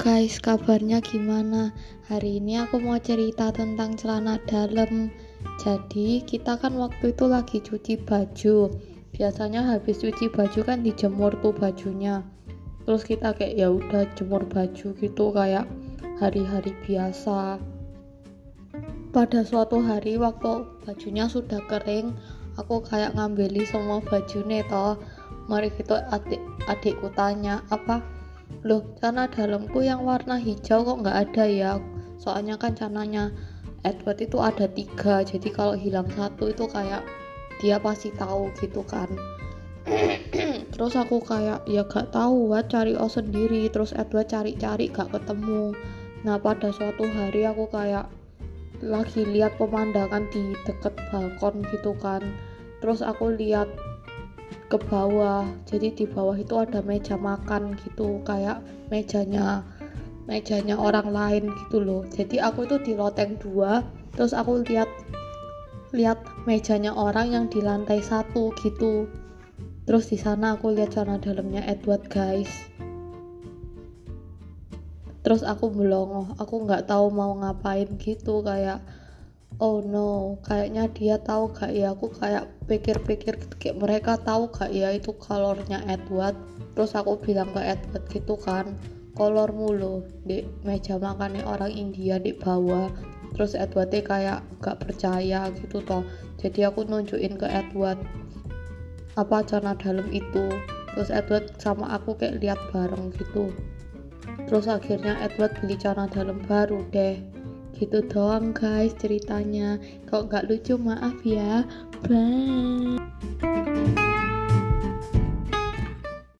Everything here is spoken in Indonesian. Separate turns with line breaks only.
guys, kabarnya gimana? Hari ini aku mau cerita tentang celana dalam. Jadi, kita kan waktu itu lagi cuci baju. Biasanya habis cuci baju kan dijemur tuh bajunya. Terus kita kayak ya udah jemur baju gitu kayak hari-hari biasa. Pada suatu hari waktu bajunya sudah kering, aku kayak ngambeli semua baju toh. Mari kita adik adikku tanya apa loh celana dalamku yang warna hijau kok nggak ada ya? Soalnya kan cananya Edward itu ada tiga jadi kalau hilang satu itu kayak dia pasti tahu gitu kan. Terus aku kayak ya gak tahu buat cari oh sendiri. Terus Edward cari-cari gak ketemu. Nah pada suatu hari aku kayak lagi lihat pemandangan di deket balkon gitu kan. Terus aku lihat ke bawah. Jadi di bawah itu ada meja makan gitu kayak mejanya mejanya orang lain gitu loh. Jadi aku itu di loteng dua terus aku lihat lihat mejanya orang yang di lantai satu gitu. Terus di sana aku lihat celana dalamnya Edward guys. Terus aku belongoh aku nggak tahu mau ngapain gitu kayak oh no kayaknya dia tahu gak ya? Aku kayak pikir-pikir kayak mereka tahu gak ya itu kolornya Edward? Terus aku bilang ke Edward gitu kan kolor mulu di meja makannya orang India di bawah terus Edwardnya kayak gak percaya gitu toh. Jadi aku nunjukin ke Edward apa celana dalam itu. Terus Edward sama aku kayak lihat bareng gitu. Terus akhirnya Edward beli celana dalam baru deh gitu doang guys ceritanya. Kalau nggak lucu? Maaf ya. Bye